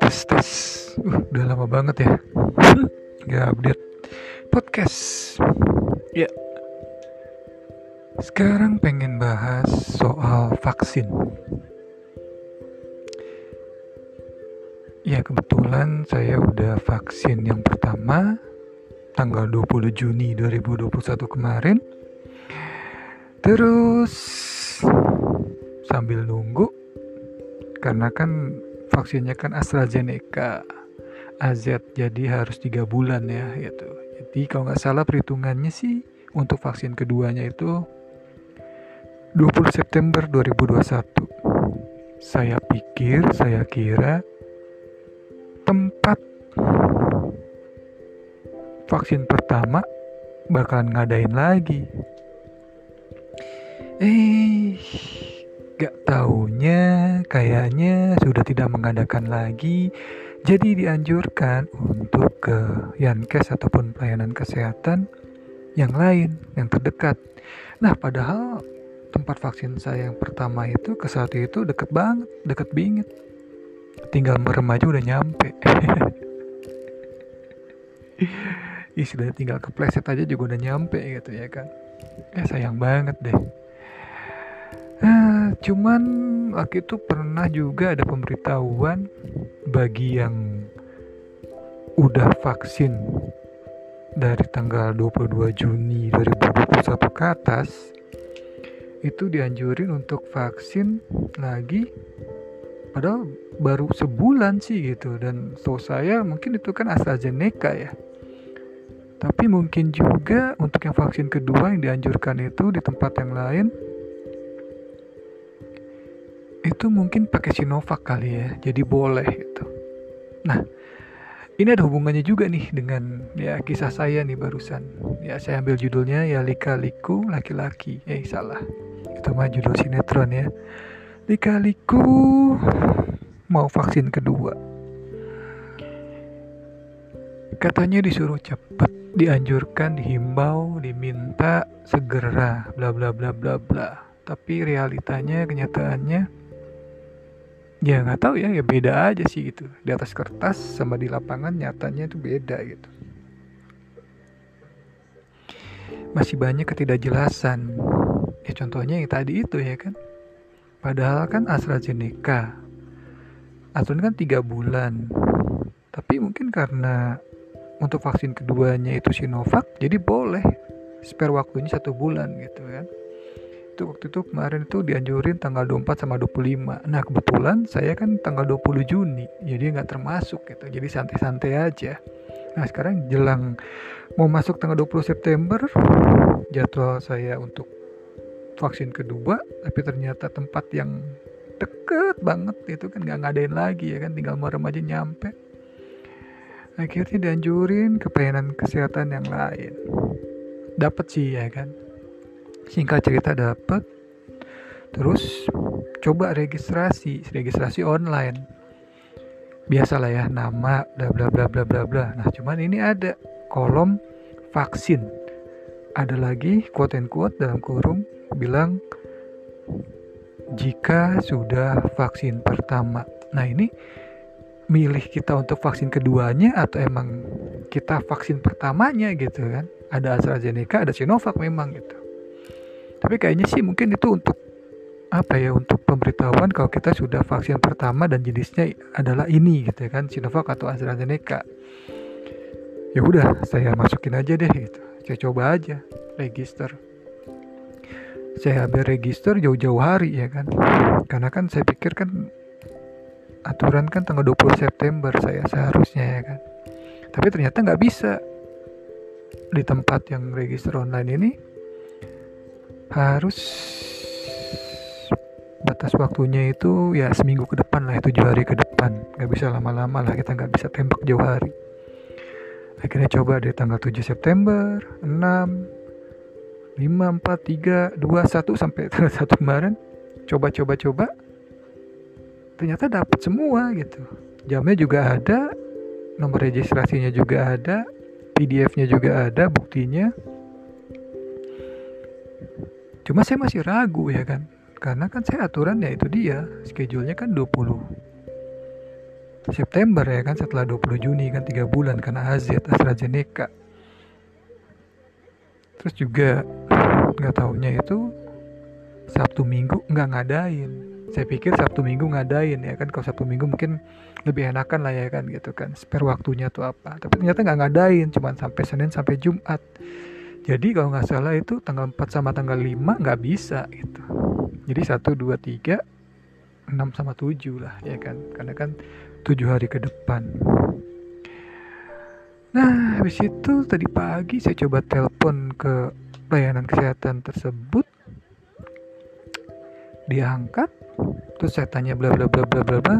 tes tes. Uh, udah lama banget ya. Nggak update podcast. Ya. Sekarang pengen bahas soal vaksin. Ya kebetulan saya udah vaksin yang pertama tanggal 20 Juni 2021 kemarin. Terus sambil nunggu karena kan vaksinnya kan AstraZeneca. AZ jadi harus tiga bulan ya gitu. Jadi kalau nggak salah perhitungannya sih untuk vaksin keduanya itu 20 September 2021 saya pikir saya kira tempat vaksin pertama bakalan ngadain lagi. Eh Gak taunya kayaknya sudah tidak mengadakan lagi jadi dianjurkan untuk ke Yankes ataupun pelayanan kesehatan yang lain yang terdekat. Nah padahal tempat vaksin saya yang pertama itu ke saat itu deket banget, deket bingit. Tinggal merem aja udah nyampe. Istilahnya tinggal kepleset aja juga udah nyampe gitu ya kan. Ya sayang banget deh. Nah, cuman waktu itu pernah juga ada pemberitahuan bagi yang udah vaksin dari tanggal 22 Juni 2021 ke atas itu dianjurin untuk vaksin lagi padahal baru sebulan sih gitu. Dan so saya mungkin itu kan AstraZeneca ya. Tapi mungkin juga untuk yang vaksin kedua yang dianjurkan itu di tempat yang lain itu mungkin pakai Sinovac kali ya jadi boleh gitu. Nah ini ada hubungannya juga nih dengan ya kisah saya nih barusan. Ya saya ambil judulnya ya lika liku laki-laki. Eh salah. Itu mah judul sinetron ya. Lika liku. Mau vaksin kedua. Katanya disuruh cepet dianjurkan dihimbau diminta segera bla bla bla bla bla. Tapi realitanya kenyataannya ya nggak tahu ya ya beda aja sih gitu. Di atas kertas sama di lapangan nyatanya itu beda gitu. Masih banyak ketidakjelasan. Ya contohnya yang tadi itu ya kan. Padahal kan AstraZeneca. Aturan kan tiga bulan. Tapi mungkin karena untuk vaksin keduanya itu Sinovac jadi boleh spare waktunya satu bulan gitu kan itu waktu itu kemarin itu dianjurin tanggal 24 sama 25 nah kebetulan saya kan tanggal 20 Juni jadi nggak termasuk gitu. Jadi santai-santai aja. Nah sekarang jelang mau masuk tanggal 20 September jadwal saya untuk vaksin kedua tapi ternyata tempat yang deket banget itu kan nggak ngadain lagi ya kan? Tinggal merem aja nyampe. Akhirnya dianjurin ke kesehatan yang lain. Dapat sih ya kan singkat cerita dapat terus coba registrasi. Registrasi online. Biasalah ya nama bla bla bla bla bla bla. Nah cuman ini ada. Kolom vaksin. Ada lagi quote and quote dalam kurung bilang jika sudah vaksin pertama. Nah ini milih kita untuk vaksin keduanya atau emang kita vaksin pertamanya gitu kan? Ada AstraZeneca ada Sinovac memang gitu tapi kayaknya sih mungkin itu untuk apa ya untuk pemberitahuan kalau kita sudah vaksin pertama dan jenisnya adalah ini gitu ya kan Sinovac atau AstraZeneca. Ya udah saya masukin aja deh gitu. Saya coba aja register. Saya ambil register jauh-jauh hari ya kan. Karena kan saya pikir kan aturan kan tanggal 20 September saya seharusnya ya kan. Tapi ternyata nggak bisa. Di tempat yang register online ini harus batas waktunya itu ya seminggu ke depan lah tujuh hari ke depan. Nggak bisa lama-lama lah kita nggak bisa tembak jauh hari. Akhirnya coba dari tanggal 7 September 6 5 4 3 2 1 sampai tanggal 1 kemarin coba coba coba. Ternyata dapat semua gitu. Jamnya juga ada nomor registrasinya juga ada PDF-nya juga ada buktinya cuma saya masih ragu ya kan? Karena kan saya aturan ya itu dia. Schedule-nya kan 20 September ya kan? Setelah 20 Juni kan tiga bulan karena AZ AstraZeneca. Terus juga nggak tahunya itu Sabtu Minggu nggak ngadain. Saya pikir Sabtu Minggu ngadain ya kan? Kalau Sabtu Minggu mungkin lebih enakan lah ya kan? Gitu kan? Spare waktunya tuh apa? Tapi ternyata nggak ngadain cuma sampai Senin sampai Jumat jadi kalau nggak salah itu tanggal 4 sama tanggal 5 nggak bisa gitu. Jadi 1, 2, 3 6 sama 7 lah ya kan? Karena kan 7 hari ke depan. Nah habis itu tadi pagi saya coba telepon ke layanan kesehatan tersebut. Diangkat terus saya tanya bla bla bla bla bla bla.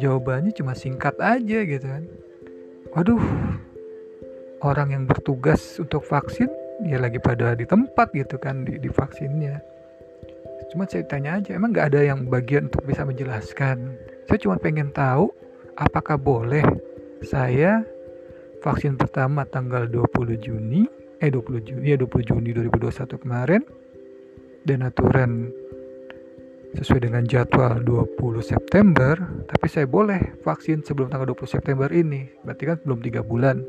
Jawabannya cuma singkat aja gitu kan. Waduh orang yang bertugas untuk vaksin ya lagi pada di tempat gitu kan di, di vaksinnya. Cuma saya tanya aja emang nggak ada yang bagian untuk bisa menjelaskan? Saya cuma pengen tahu apakah boleh saya vaksin pertama tanggal 20 Juni eh 20 Juni ya 20 Juni 2021 kemarin dan aturan sesuai dengan jadwal 20 September tapi saya boleh vaksin sebelum tanggal 20 September ini. Berarti kan belum tiga bulan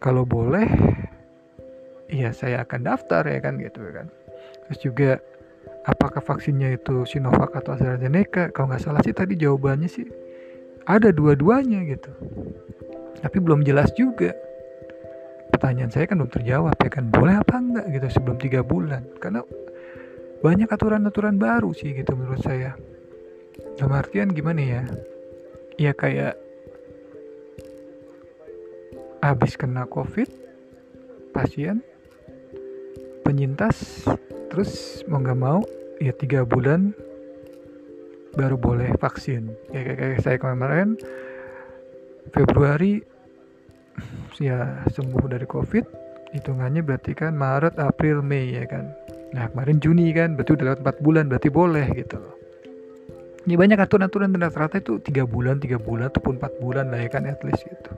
kalau boleh iya saya akan daftar ya kan gitu kan. Terus juga apakah vaksinnya itu Sinovac atau AstraZeneca? Kalau nggak salah sih tadi jawabannya sih ada dua-duanya gitu. Tapi belum jelas juga. Pertanyaan saya kan belum terjawab ya kan. Boleh apa enggak gitu sebelum tiga bulan? Karena banyak aturan-aturan baru sih gitu menurut saya. Dalam artian gimana ya? Ya kayak habis kena covid pasien penyintas terus mau nggak mau ya tiga bulan baru boleh vaksin. Kayak, kayak, kayak saya kemarin Februari ya sembuh dari covid hitungannya berarti kan Maret April Mei ya kan. Nah kemarin Juni kan berarti udah lewat 4 bulan berarti boleh gitu loh. Ini banyak aturan-aturan dan rata-rata itu tiga bulan tiga bulan ataupun empat bulan lah ya kan at least gitu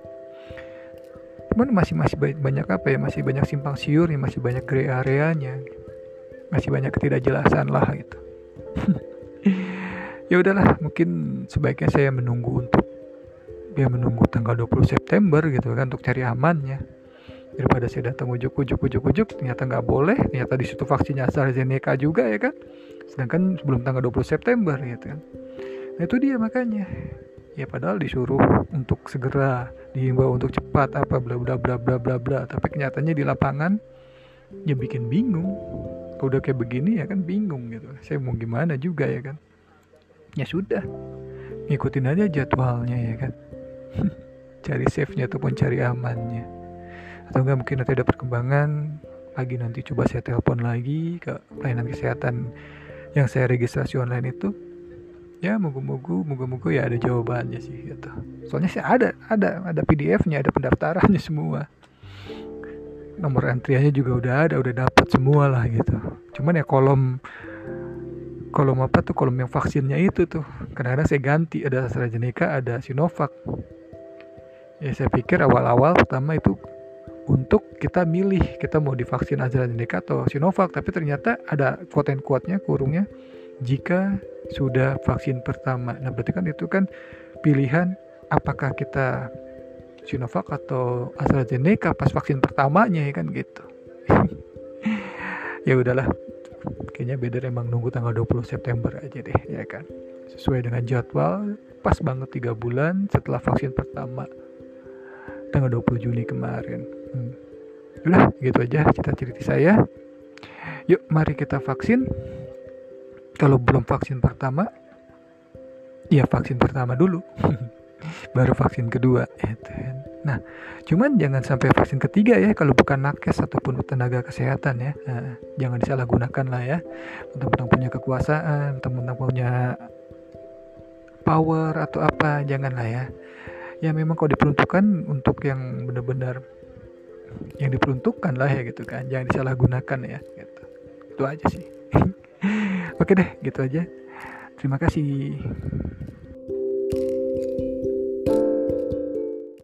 cuman masih masih banyak apa ya? Masih banyak simpang siur ya masih banyak gray areanya. Masih banyak ketidakjelasan lah gitu. Ya udahlah mungkin sebaiknya saya menunggu untuk ya menunggu tanggal 20 September gitu kan untuk cari amannya. Daripada saya datang ujuk ujuk ujuk ujuk ternyata nggak boleh. Ternyata di situ vaksinnya AstraZeneca juga ya kan? Sedangkan sebelum tanggal 20 September gitu kan. Nah itu dia makanya. Ya padahal disuruh untuk segera diimbau untuk cepat apa bla bla bla bla bla bla. Tapi kenyataannya di lapangan ya bikin bingung. Kalau udah kayak begini ya kan bingung gitu. Saya mau gimana juga ya kan. Ya sudah ngikutin aja jadwalnya ya kan. Cari safe nya ataupun cari amannya. Atau enggak mungkin nanti ada perkembangan pagi nanti coba saya telepon lagi ke pelayanan kesehatan yang saya registrasi online itu ya moga-moga moga-moga ya ada jawabannya sih gitu. Soalnya sih ada ada ada PDF-nya ada pendaftarannya semua. Nomor antriannya juga udah ada udah dapat semua lah gitu. Cuman ya kolom kolom apa tuh kolom yang vaksinnya itu tuh. Kadang-kadang saya ganti ada AstraZeneca ada Sinovac. Ya saya pikir awal-awal pertama itu untuk kita milih kita mau divaksin AstraZeneca atau Sinovac tapi ternyata ada quote and quote-nya kurungnya jika sudah vaksin pertama nah berarti kan itu kan pilihan apakah kita Sinovac atau AstraZeneca pas vaksin pertamanya ya kan gitu. Ya udahlah kayaknya beda emang nunggu tanggal 20 September aja deh ya kan. Sesuai dengan jadwal pas banget tiga bulan setelah vaksin pertama tanggal 20 Juni kemarin. Hmm. udah gitu aja cerita-cerita saya. Yuk mari kita vaksin kalau belum vaksin pertama ya vaksin pertama dulu baru vaksin kedua itu kan. Nah, cuman jangan sampai vaksin ketiga ya kalau bukan nakes ataupun tenaga kesehatan ya. Nah, jangan disalahgunakan lah ya. Tentang punya kekuasaan, tentang punya power atau apa, janganlah ya. Ya memang kalau diperuntukkan untuk yang benar-benar yang diperuntukkan lah ya gitu kan. Jangan disalahgunakan ya gitu. Itu aja sih. Oke deh, gitu aja. Terima kasih.